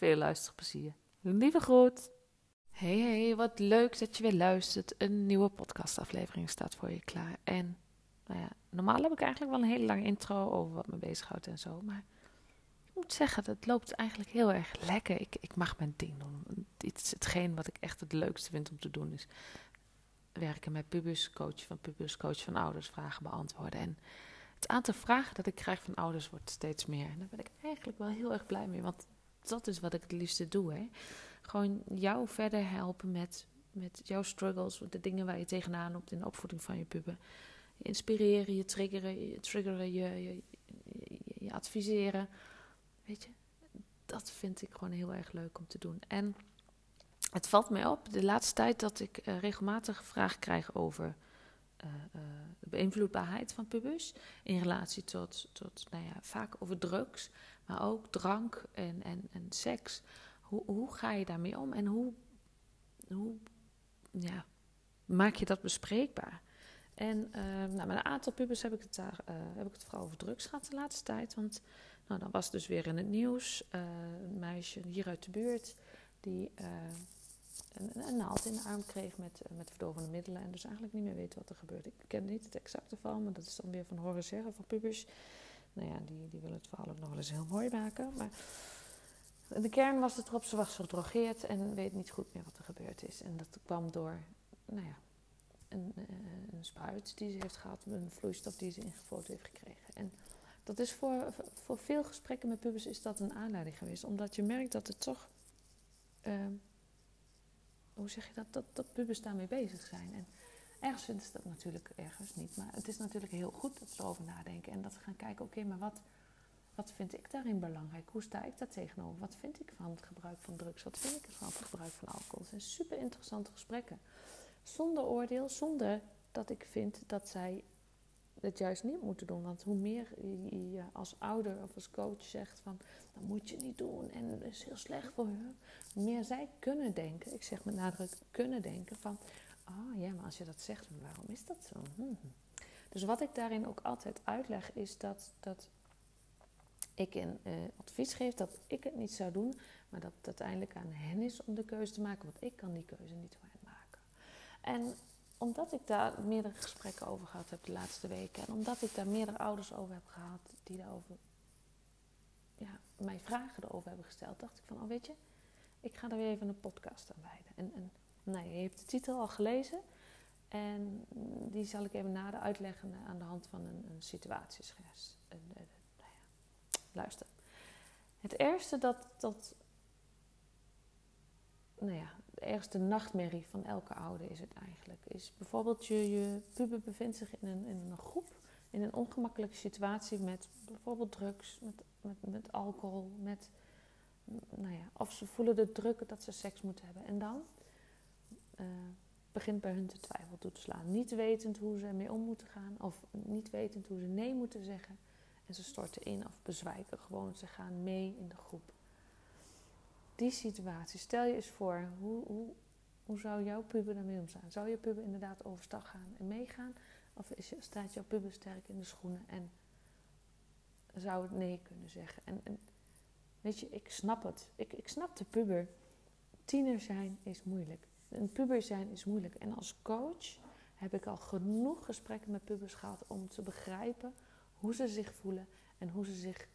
Veel luisterplezier. Lieve groet. Hey, hey, wat leuk dat je weer luistert. Een nieuwe podcastaflevering staat voor je klaar. En nou ja, normaal heb ik eigenlijk wel een hele lange intro over wat me bezighoudt en zo. Maar ik moet zeggen, het loopt eigenlijk heel erg lekker. Ik, ik mag mijn ding doen. Iets, hetgeen wat ik echt het leukste vind om te doen is werken met pubers, coach van pubers, coach van ouders, vragen beantwoorden. En het aantal vragen dat ik krijg van ouders wordt steeds meer. En daar ben ik eigenlijk wel heel erg blij mee, want dat is wat ik het liefste doe. Hè? Gewoon jou verder helpen met, met jouw struggles, de dingen waar je tegenaan loopt in de opvoeding van je puber. Je inspireren, je triggeren, je, triggeren, je, je, adviseren. Weet je, dat vind ik gewoon heel erg leuk om te doen. En het valt mij op de laatste tijd dat ik uh, regelmatig vragen krijg over uh, uh, de beïnvloedbaarheid van pubers in relatie tot, tot nou ja, vaak over drugs, maar ook drank en, en, en seks. Hoe, hoe ga je daarmee om en hoe, hoe ja, maak je dat bespreekbaar? En nou, met een aantal pubers heb ik, het daar, heb ik het vooral over drugs gehad de laatste tijd. Want nou, dan was dus weer in het nieuws een meisje hier uit de buurt die een, een, naald in de arm kreeg met, met verdovende middelen. En dus eigenlijk niet meer weet wat er gebeurt. Ik ken niet het exacte verhaal, maar dat is dan weer van horen zeggen van pubers. Nou ja, die, die willen het verhaal ook nog wel eens heel mooi maken. Maar de kern was het erop, ze was gedrogeerd en weet niet goed meer wat er gebeurd is. En dat kwam door, nou ja, een, eh, een spuit die ze heeft gehad, een vloeistof die ze ingefloten heeft gekregen. En dat is voor, voor veel gesprekken met pubers is dat een aanleiding geweest. Omdat je merkt dat het toch... Uh, hoe zeg je dat, dat, dat pubers daarmee bezig zijn. En ergens vinden ze dat natuurlijk ergens niet. Maar het is natuurlijk heel goed dat ze erover nadenken. En dat ze gaan kijken, oké, maar wat, wat vind ik daarin belangrijk? Hoe sta ik daar tegenover? Wat vind ik van het gebruik van drugs? Wat vind ik van het gebruik van alcohol? Het zijn super interessante gesprekken. Zonder oordeel, zonder dat ik vind dat zij het juist niet moeten doen. Want hoe meer je als ouder of als coach zegt van dat moet je niet doen en dat is heel slecht voor hun, hoe meer zij kunnen denken, ik zeg met nadruk kunnen denken van oh ja, maar als je dat zegt, waarom is dat zo? Hmm. Dus wat ik daarin ook altijd uitleg is dat, dat ik een uh, advies geef dat ik het niet zou doen, maar dat het uiteindelijk aan hen is om de keuze te maken, want ik kan die keuze niet voor hen maken. En omdat ik daar meerdere gesprekken over gehad heb de laatste weken. En omdat ik daar meerdere ouders over heb gehad die daarover ja, mij vragen erover hebben gesteld, dacht ik van, oh weet je, ik ga er weer even een podcast aan wijden. En, en nou, je hebt de titel al gelezen. En die zal ik even nader uitleggen aan de hand van een, een nou ja, luister. Het eerste dat, dat nou ja, de ergste nachtmerrie van elke ouder is het eigenlijk. Is bijvoorbeeld je, je puber bevindt zich in een, in een groep, in een ongemakkelijke situatie met bijvoorbeeld drugs, met, met, met alcohol, met, nou ja, of ze voelen de druk dat ze seks moeten hebben. En dan uh, begint bij hun te twijfel toe te slaan. Niet wetend hoe ze ermee om moeten gaan, of niet wetend hoe ze nee moeten zeggen. En ze storten in of bezwijken gewoon. Ze gaan mee in de groep die situatie, stel je eens voor, hoe, hoe, hoe zou jouw puber daarmee omgaan? Zou je puber inderdaad overstag gaan en meegaan? Of is staat jouw puber sterk in de schoenen en zou het nee kunnen zeggen? En, en weet je, ik snap het. Ik, ik snap de puber. Tiener zijn is moeilijk. Een puber zijn is moeilijk. En als coach heb ik al genoeg gesprekken met pubers gehad om te begrijpen hoe ze zich voelen en hoe ze zich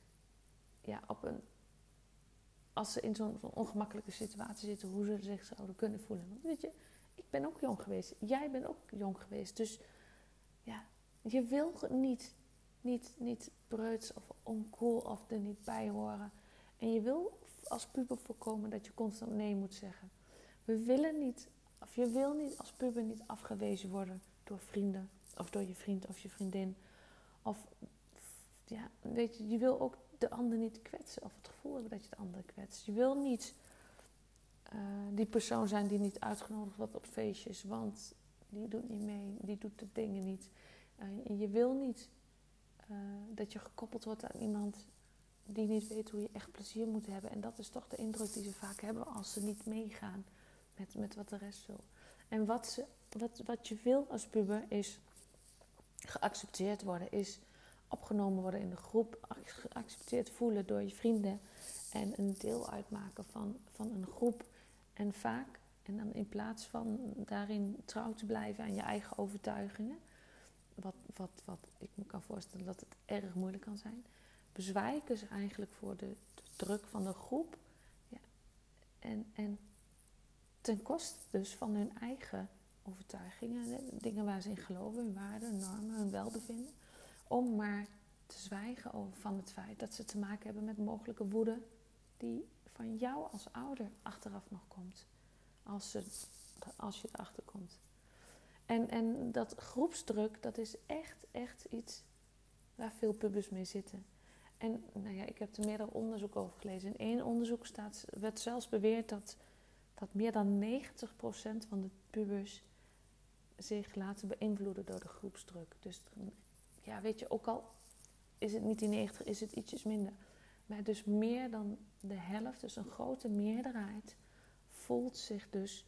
ja, op een als ze in zo'n ongemakkelijke situatie zitten, hoe ze zich zouden kunnen voelen. Weet je, ik ben ook jong geweest. Jij bent ook jong geweest. Dus ja, je wil niet, niet, niet preuts of oncool of er niet bij horen. En je wil als puber voorkomen dat je constant nee moet zeggen. We willen niet, of je wil niet als puber niet afgewezen worden door vrienden of door je vriend of je vriendin. Of ja, weet je, je wil ook de ander niet kwetsen of het gevoel hebben dat je de ander kwetst. Je wil niet uh, die persoon zijn die niet uitgenodigd wordt op feestjes, want die doet niet mee, die doet de dingen niet. Je wil niet uh, dat je gekoppeld wordt aan iemand die niet weet hoe je echt plezier moet hebben. En dat is toch de indruk die ze vaak hebben als ze niet meegaan met, met wat de rest wil. En wat, ze, wat, wat je wil als puber is geaccepteerd worden, is opgenomen worden in de groep, geaccepteerd voelen door je vrienden en een deel uitmaken van, van een groep. En vaak, en dan in plaats van daarin trouw te blijven aan je eigen overtuigingen, wat, wat, wat ik me kan voorstellen dat het erg moeilijk kan zijn, bezwijken ze eigenlijk voor de, de druk van de groep. Ja. En, en ten koste dus van hun eigen overtuigingen, dingen waar ze in geloven, hun waarden, normen, hun welbevinden. Om maar te zwijgen over van het feit dat ze te maken hebben met mogelijke woede die van jou als ouder achteraf nog komt. Als, ze, als je erachter komt. En, en dat groepsdruk, dat is echt, echt iets waar veel pubers mee zitten. En nou ja, ik heb er meerdere onderzoeken over gelezen. In één onderzoek staat, werd zelfs beweerd dat, dat meer dan 90% van de pubers zich laten beïnvloeden door de groepsdruk. Dus ja, weet je, ook al is het niet die 90, is het ietsjes minder. Maar dus meer dan de helft, dus een grote meerderheid, voelt zich dus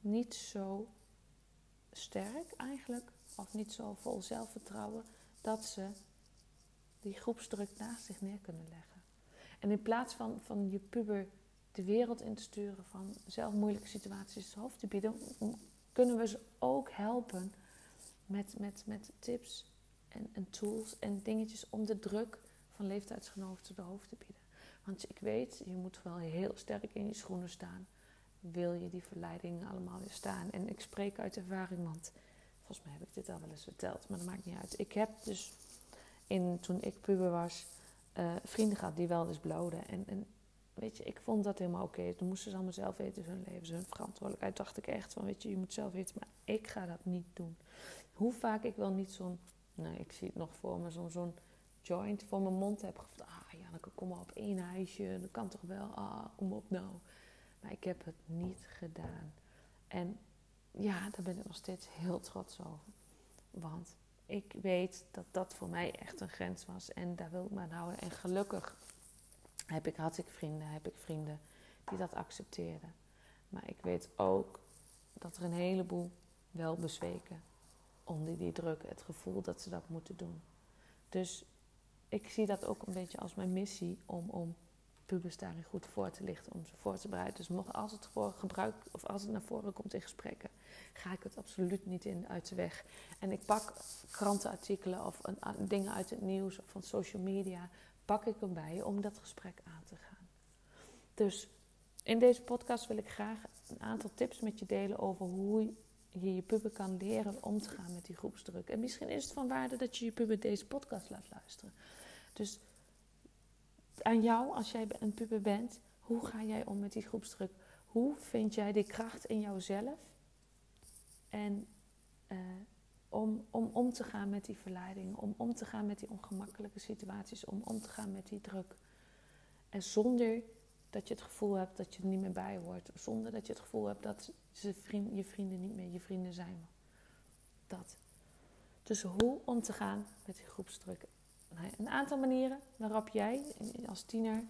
niet zo sterk eigenlijk, of niet zo vol zelfvertrouwen, dat ze die groepsdruk naast zich neer kunnen leggen. En in plaats van, van je puber de wereld in te sturen, van zelf moeilijke situaties het hoofd te bieden, kunnen we ze ook helpen met, met, met tips en, en tools en dingetjes om de druk van leeftijdsgenoten de hoofd te bieden. Want ik weet, je moet wel heel sterk in je schoenen staan. Wil je die verleiding allemaal weer staan? En ik spreek uit ervaring, want volgens mij heb ik dit al wel eens verteld, maar dat maakt niet uit. Ik heb dus in, toen ik puber was, uh, vrienden gehad die wel eens bloden. En, en weet je, ik vond dat helemaal oké. Toen moesten ze allemaal zelf weten, hun leven, hun verantwoordelijkheid. Dacht ik echt van, weet je, je moet zelf weten, maar ik ga dat niet doen. Hoe vaak ik wel niet zo'n, nou, ik zie het nog voor me, zo'n zo'n joint voor mijn mond heb gevraagd. Ah, Janneke, kom maar op één huisje, dat kan toch wel. Ah, kom op nou. Maar ik heb het niet gedaan. En ja, daar ben ik nog steeds heel trots over. Want ik weet dat dat voor mij echt een grens was. En daar wil ik me aan houden. En gelukkig heb ik, had ik vrienden, heb ik vrienden die dat accepteerden. Maar ik weet ook dat er een heleboel wel bezweken onder die druk, het gevoel dat ze dat moeten doen. Dus ik zie dat ook een beetje als mijn missie om, om pubers daarin goed voor te lichten, om ze voor te bereiden. Dus mocht, als het voor gebruik of als het naar voren komt in gesprekken, ga ik het absoluut niet in uit de weg. En ik pak krantenartikelen of een, dingen uit het nieuws of van social media, pak ik erbij om dat gesprek aan te gaan. Dus in deze podcast wil ik graag een aantal tips met je delen over hoe je je puber kan leren om te gaan met die groepsdruk. En misschien is het van waarde dat je je puber deze podcast laat luisteren. Dus aan jou, als jij een puber bent, hoe ga jij om met die groepsdruk? Hoe vind jij die kracht in jouzelf? En uh, om, om om te gaan met die verleidingen, om om te gaan met die ongemakkelijke situaties, om om te gaan met die druk. En zonder dat je het gevoel hebt dat je er niet meer bij hoort, zonder dat je het gevoel hebt dat ze vriend, je vrienden niet meer je vrienden zijn. Dat. Dus hoe om te gaan met die groepsdruk een aantal manieren waarop jij als tiener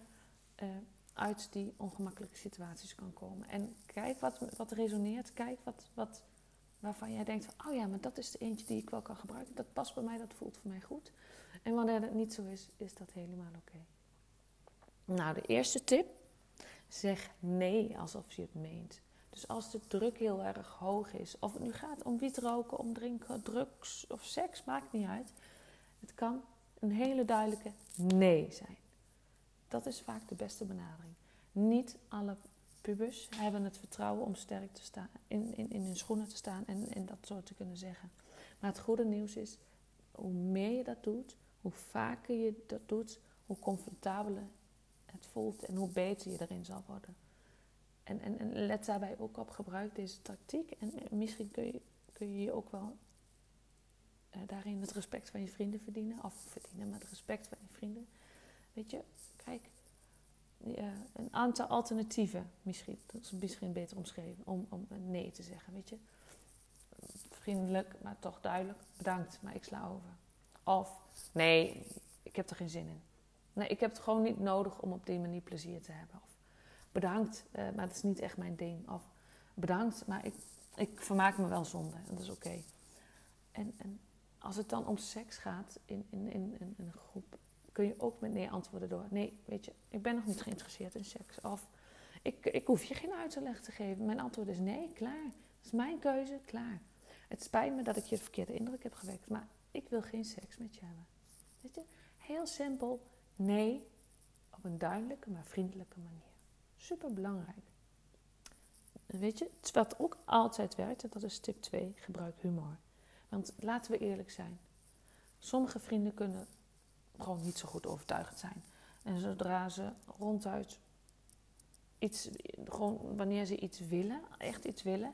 uh, uit die ongemakkelijke situaties kan komen. En kijk wat, wat resoneert. Kijk wat, wat, waarvan jij denkt van, oh ja, maar dat is de eentje die ik wel kan gebruiken. Dat past bij mij, dat voelt voor mij goed. En wanneer dat niet zo is, is dat helemaal oké. Nou, de eerste tip. Zeg nee alsof je het meent. Dus als de druk heel erg hoog is, of het nu gaat om wietroken, om drinken, drugs of seks, maakt niet uit. Het kan een hele duidelijke nee zijn. Dat is vaak de beste benadering. Niet alle hebben het vertrouwen om sterk te staan, in, in, in hun schoenen te staan en, en dat soort te kunnen zeggen. Maar het goede nieuws is, hoe meer je dat doet, hoe vaker je dat doet, hoe comfortabeler het voelt en hoe beter je erin zal worden. En, en, en let daarbij ook op, gebruik deze tactiek. En misschien kun je, kun je ook wel uh, daarin het respect van je vrienden verdienen. Of verdienen, maar het respect van je vrienden. Weet je, kijk, een aantal alternatieven, misschien, dat is misschien beter omschreven, om, om nee te zeggen, weet je. Vriendelijk, maar toch duidelijk, bedankt, maar ik sla over. Of, nee, ik heb er geen zin in. Nee, ik heb het gewoon niet nodig om op die manier plezier te hebben. Of bedankt, uh, maar dat is niet echt mijn ding. Of bedankt, maar ik, ik vermaak me wel zonder. Dat is oké. En, en als het dan om seks gaat in, in, in, een groep, kun je ook met nee antwoorden door. Nee, weet je, ik ben nog niet geïnteresseerd in seks. Of ik, ik hoef je geen uitleg te geven. Mijn antwoord is nee, klaar. Dat is mijn keuze, klaar. Het spijt me dat ik je de verkeerde indruk heb gewekt, maar ik wil geen seks met je hebben. Weet je, heel simpel, nee, op een duidelijke maar vriendelijke manier. Super belangrijk. Weet je, wat ook altijd werkt, dat is tip 2, gebruik humor. Want laten we eerlijk zijn. Sommige vrienden kunnen gewoon niet zo goed overtuigend zijn. En zodra ze ronduit iets, gewoon wanneer ze iets willen, echt iets willen,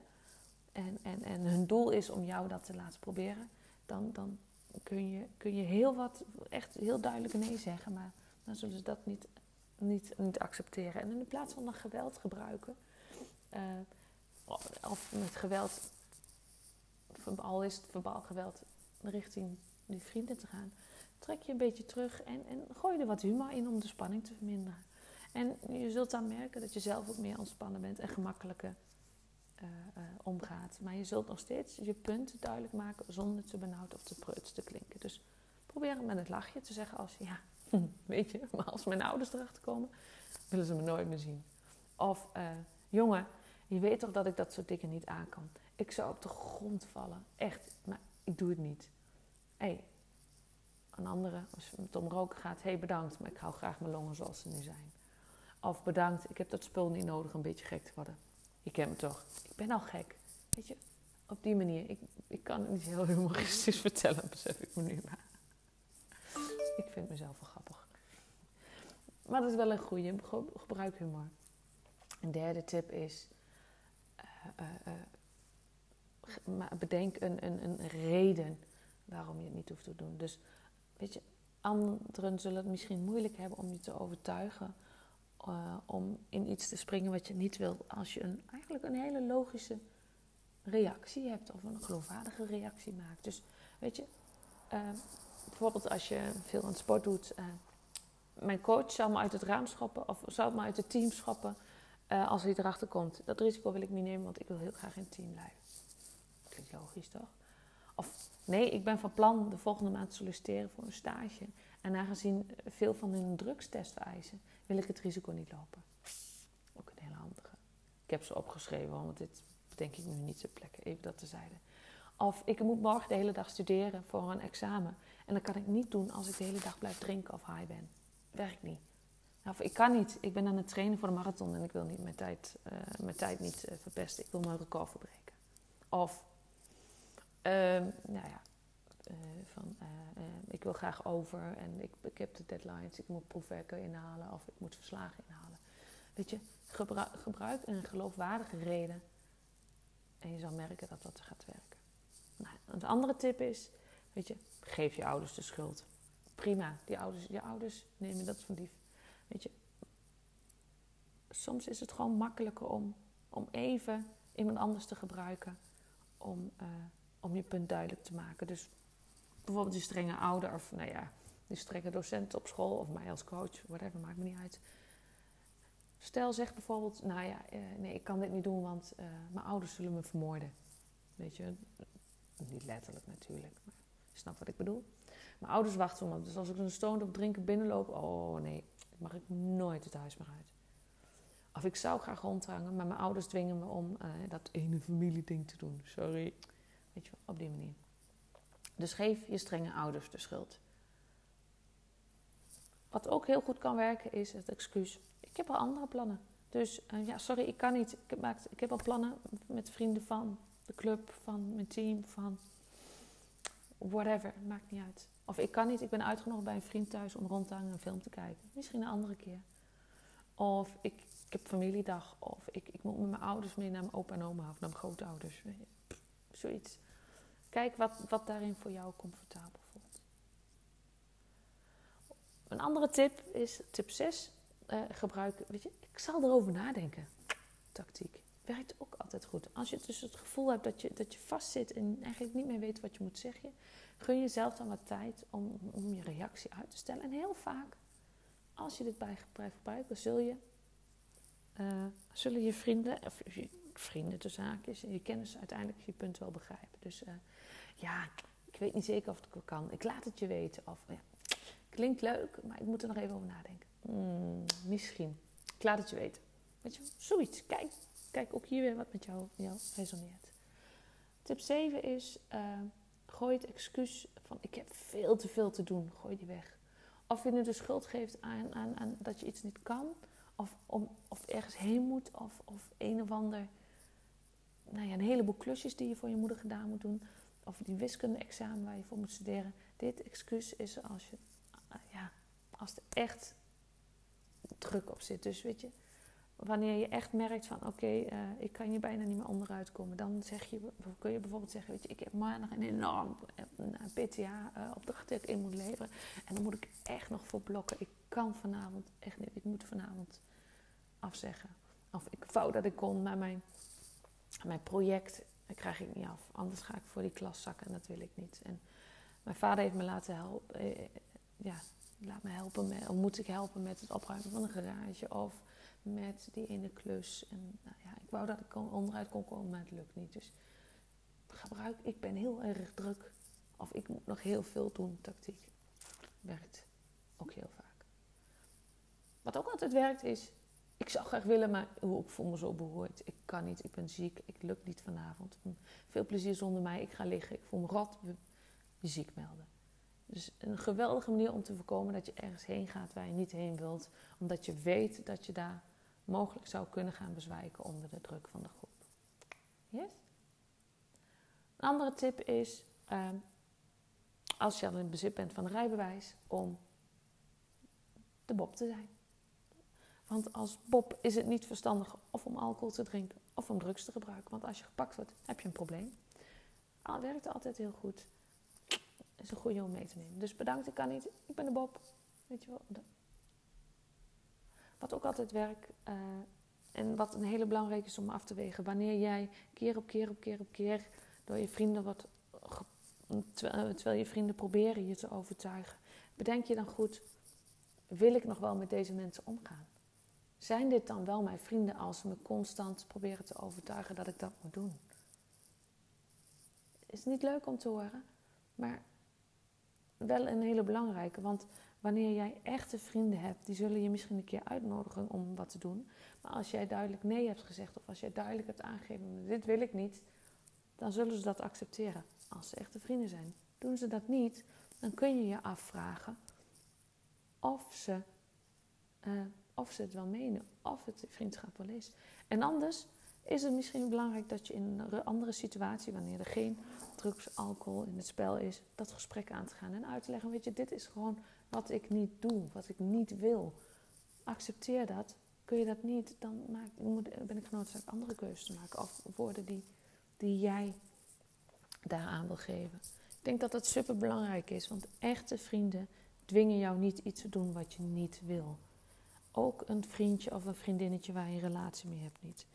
en, en, en hun doel is om jou dat te laten proberen, dan, dan kun, je, kun je heel wat, echt heel duidelijk nee zeggen, maar dan zullen ze dat niet, niet, niet accepteren. En in plaats van dan geweld gebruiken, uh, of met geweld, al is het verbaal geweld, richting die vrienden te gaan, trek je een beetje terug en, en gooi er wat humor in om de spanning te verminderen. En je zult dan merken dat je zelf ook meer ontspannen bent en gemakkelijker uh, uh, omgaat. Maar je zult nog steeds je punt duidelijk maken zonder te benauwd of te preuts te klinken. Dus probeer het met het lachje te zeggen als ja, weet je, maar als mijn ouders erachter komen, willen ze me nooit meer zien. Of uh, jongen, je weet toch dat ik dat soort dingen niet aan kan. Ik zou op de grond vallen, echt, maar ik doe het niet. Hey, een andere, als het om roken gaat, hé hey, bedankt, maar ik hou graag mijn longen zoals ze nu zijn. Of bedankt, ik heb dat spul niet nodig om een beetje gek te worden. Je kent me toch? Ik ben al gek. Weet je, op die manier. Ik, ik kan het niet heel humoristisch vertellen, besef ik me nu maar. Ik vind mezelf wel grappig. Maar dat is wel een goede. Gebruik humor. Een derde tip is... Uh, uh, uh, bedenk een, een, een reden waarom je het niet hoeft te doen. Dus, weet je, anderen zullen het misschien moeilijk hebben om je te overtuigen uh, om in iets te springen wat je niet wilt. Als je een, eigenlijk een hele logische reactie hebt of een geloofwaardige reactie maakt. Dus weet je, uh, bijvoorbeeld als je veel aan sport doet. Uh, mijn coach zal me uit het raam schoppen of zal me uit het team schoppen als hij erachter komt. Dat risico wil ik niet nemen, want ik wil heel graag in team blijven. Klinkt logisch toch? Of nee, ik ben van plan de volgende maand te solliciteren voor een stage. En aangezien veel van hun drugstest vereisen, wil ik het risico niet lopen. Ook een hele handige. Ik heb ze opgeschreven, want dit bedenk ik nu niet ter plekke. Even dat tezijde. Of ik moet morgen de hele dag studeren voor een examen. En dat kan ik niet doen als ik de hele dag blijf drinken of high ben. Werkt niet. Of ik kan niet. Ik ben aan het trainen voor de marathon en ik wil niet mijn tijd, uh, mijn tijd niet uh, verpesten. Ik wil mijn record verbreken. Of, nou ja, uh, van uh, ik wil graag over en ik, ik heb de deadlines, ik moet proefwerken inhalen of ik moet verslagen inhalen. Weet je, gebruik, een geloofwaardige reden en je zal merken dat dat gaat werken. Nou, een andere tip is, weet je, geef je ouders de schuld. Prima, die ouders, je ouders nemen dat van lief. Weet je, soms is het gewoon makkelijker om, om even iemand anders te gebruiken om, om je punt duidelijk te maken. Dus bijvoorbeeld die strenge ouder of nou ja, die strenge docent op school of mij als coach, whatever, maakt me niet uit. Stel, zeg bijvoorbeeld, nou ja, eh, nee, ik kan dit niet doen, want uh, mijn ouders zullen me vermoorden. Weet je, niet letterlijk natuurlijk, maar je snapt wat ik bedoel. Mijn ouders wachten op me, dus als ik een stoned op drinken binnenloop, oh nee, mag ik nooit het huis meer uit. Of ik zou graag rondhangen, maar mijn ouders dwingen me om uh, dat ene familieding te doen. Sorry. Op die manier. Dus geef je strenge ouders de schuld. Wat ook heel goed kan werken is het excuus. Ik heb al andere plannen. Dus eh, ja, sorry, ik kan niet. Ik heb, ik heb al plannen met vrienden van de club, van mijn team, van whatever. Maakt niet uit. Of ik kan niet, ik ben uitgenodigd bij een vriend thuis om rond te hangen en een film te kijken. Misschien een andere keer. Of ik, ik heb familiedag. Of ik, ik moet met mijn ouders mee naar mijn opa en oma of naar mijn grootouders. Zoiets. Kijk wat, wat daarin voor jou comfortabel voelt. Een andere tip is, tip 6, uh, eh, gebruik, weet je, ik zal erover nadenken. Tactiek. Werkt ook altijd goed. Als je dus het gevoel hebt dat je, dat je vastzit en eigenlijk niet meer weet wat je moet zeggen, gun jezelf dan wat tijd om, om je reactie uit te stellen. En heel vaak, als je dit bij gebruikt, zul je, uh, zullen je vrienden, of je vrienden tussen haakjes, je kennis uiteindelijk je punt wel begrijpen. Dus uh, ja, ik weet niet zeker of het kan. Ik laat het je weten. Of, ja, klinkt leuk, maar ik moet er nog even over nadenken. Hmm, misschien. Ik laat het je weten. Weet je, zoiets. Kijk, kijk ook hier weer wat met jou, resoneert. Tip 7 is, uh, gooi het excuus van ik heb veel te veel te doen. Gooi die weg. Of je nu de schuld geeft aan, aan, aan dat je iets niet kan. Of, om, of ergens heen moet. Of, of een of ander, nou ja, een heleboel klusjes die je voor je moeder gedaan moet doen of die wiskunde-examen waar je voor moet studeren. Dit excuus is als, je, uh, ja, als er echt druk op zit. Dus weet je, wanneer je echt merkt van oké, uh, ik kan je bijna niet meer onderuit komen, dan zeg je, kun je bijvoorbeeld zeggen, weet je, ik heb maandag een enorm PTA-opdracht die ik in moet leveren. En dan moet ik echt nog voor blokken. Ik kan vanavond echt niet, ik moet vanavond afzeggen. Of ik wou dat ik kon, maar mijn, mijn project dat krijg ik niet af. Anders ga ik voor die klas zakken en dat wil ik niet. En mijn vader heeft me laten helpen. Eh, ja, laat me helpen met, of moet ik helpen met het opruimen van een garage of met die ene klus. En nou ja, ik wou dat ik onderuit kon komen, maar het lukt niet. Dus gebruik, ik ben heel erg druk. Of ik moet nog heel veel doen, tactiek. Werkt ook heel vaak. Wat ook altijd werkt is ik zou graag willen, maar ik voel me zo behoord. Ik kan niet, ik ben ziek, ik lukt niet vanavond. Veel plezier zonder mij, ik ga liggen, ik voel me rot. Ziek melden. Dus een geweldige manier om te voorkomen dat je ergens heen gaat waar je niet heen wilt. Omdat je weet dat je daar mogelijk zou kunnen gaan bezwijken onder de druk van de groep. Yes? Een andere tip is, ehm, als je al in bezit bent van een rijbewijs, om de Bob te zijn. Want als Bob is het niet verstandig of om alcohol te drinken of om drugs te gebruiken. Want als je gepakt wordt, heb je een probleem. Al werkt altijd heel goed. Is een goede om mee te nemen. Dus bedankt, ik kan niet. Ik ben de Bob. Weet je wel. Wat ook altijd werkt. Uh, en wat een hele belangrijke is om af te wegen. Wanneer jij keer op keer op keer op keer door je vrienden wordt. Terwijl je vrienden proberen je te overtuigen. Bedenk je dan goed. Wil ik nog wel met deze mensen omgaan? Zijn dit dan wel mijn vrienden als ze me constant proberen te overtuigen dat ik dat moet doen? Is niet leuk om te horen, maar wel een hele belangrijke. Want wanneer jij echte vrienden hebt, die zullen je misschien een keer uitnodigen om wat te doen. Maar als jij duidelijk nee hebt gezegd, of als jij duidelijk hebt aangegeven: dit wil ik niet, dan zullen ze dat accepteren. Als ze echte vrienden zijn. Doen ze dat niet, dan kun je je afvragen of ze. Uh, of ze het wel menen, of het vriendschap wel is. En anders is het misschien belangrijk dat je in een andere situatie, wanneer er geen drugs, alcohol in het spel is, dat gesprek aan te gaan en uit te leggen: Weet je, dit is gewoon wat ik niet doe, wat ik niet wil. Accepteer dat. Kun je dat niet, dan maak, ben ik genoodzaakt andere keuzes te maken. Of woorden die, die jij daaraan wil geven. Ik denk dat dat super belangrijk is, want echte vrienden dwingen jou niet iets te doen wat je niet wil ook een vriendje of een vriendinnetje waar je een relatie mee hebt niet.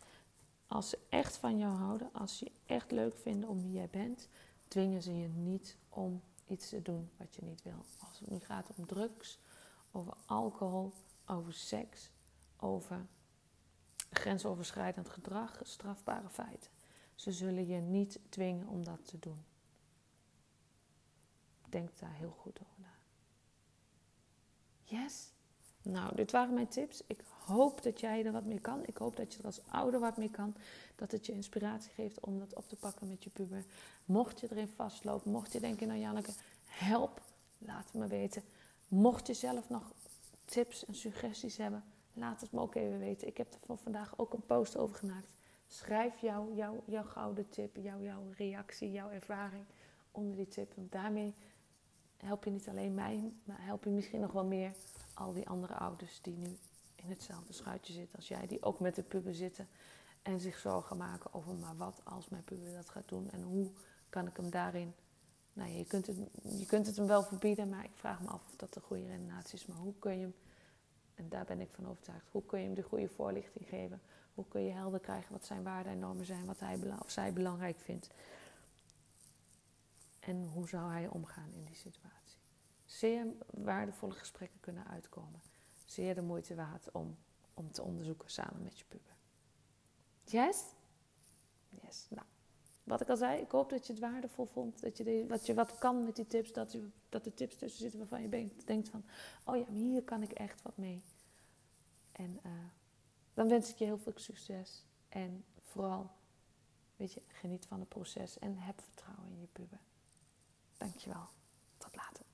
Als ze echt van jou houden, als ze je echt leuk vinden om wie jij bent, dwingen ze je niet om iets te doen wat je niet wil. Als het nu gaat om drugs, over alcohol, over seks, over grensoverschrijdend gedrag, strafbare feiten. Ze zullen je niet dwingen om dat te doen. Denk daar heel goed over na. Yes? Nou, dit waren mijn tips. Ik hoop dat jij er wat mee kan. Ik hoop dat je er als ouder wat mee kan. Dat het je inspiratie geeft om dat op te pakken met je puber. Mocht je erin vastlopen, mocht je denken, nou Janneke, help, laat me weten. Mocht je zelf nog tips en suggesties hebben, Laat het me ook even weten. Ik heb er van vandaag ook een post over gemaakt. Schrijf jou, jou, jouw gouden tip, jou, jouw reactie, jouw ervaring onder die tip. Want daarmee help je niet alleen mij, maar help je misschien nog wel meer al die andere ouders die nu in hetzelfde schuitje zitten als jij, die ook met de puber zitten en zich zorgen maken over maar wat als mijn puber dat gaat doen en hoe kan ik hem daarin. Nou, je kunt, het, je kunt het hem wel verbieden, maar ik vraag me af of dat de goede redenatie is. Maar hoe kun je hem, en daar ben ik van overtuigd, hoe kun je hem de goede voorlichting geven? Hoe kun je helder krijgen wat zijn waarden en normen zijn, wat hij of zij belangrijk vindt? En hoe zou hij omgaan in die situatie? Zeer waardevolle gesprekken kunnen uitkomen. Zeer de moeite waard om, om te onderzoeken samen met je puber. Yes? Yes. Nou, wat ik al zei, ik hoop dat je het waardevol vond. Dat je, de, wat, je wat kan met die tips. Dat, je, dat er tips tussen zitten waarvan je denkt van... Oh ja, hier kan ik echt wat mee. En uh, dan wens ik je heel veel succes. En vooral, weet je, geniet van het proces. En heb vertrouwen in je puber. Dankjewel. Tot later.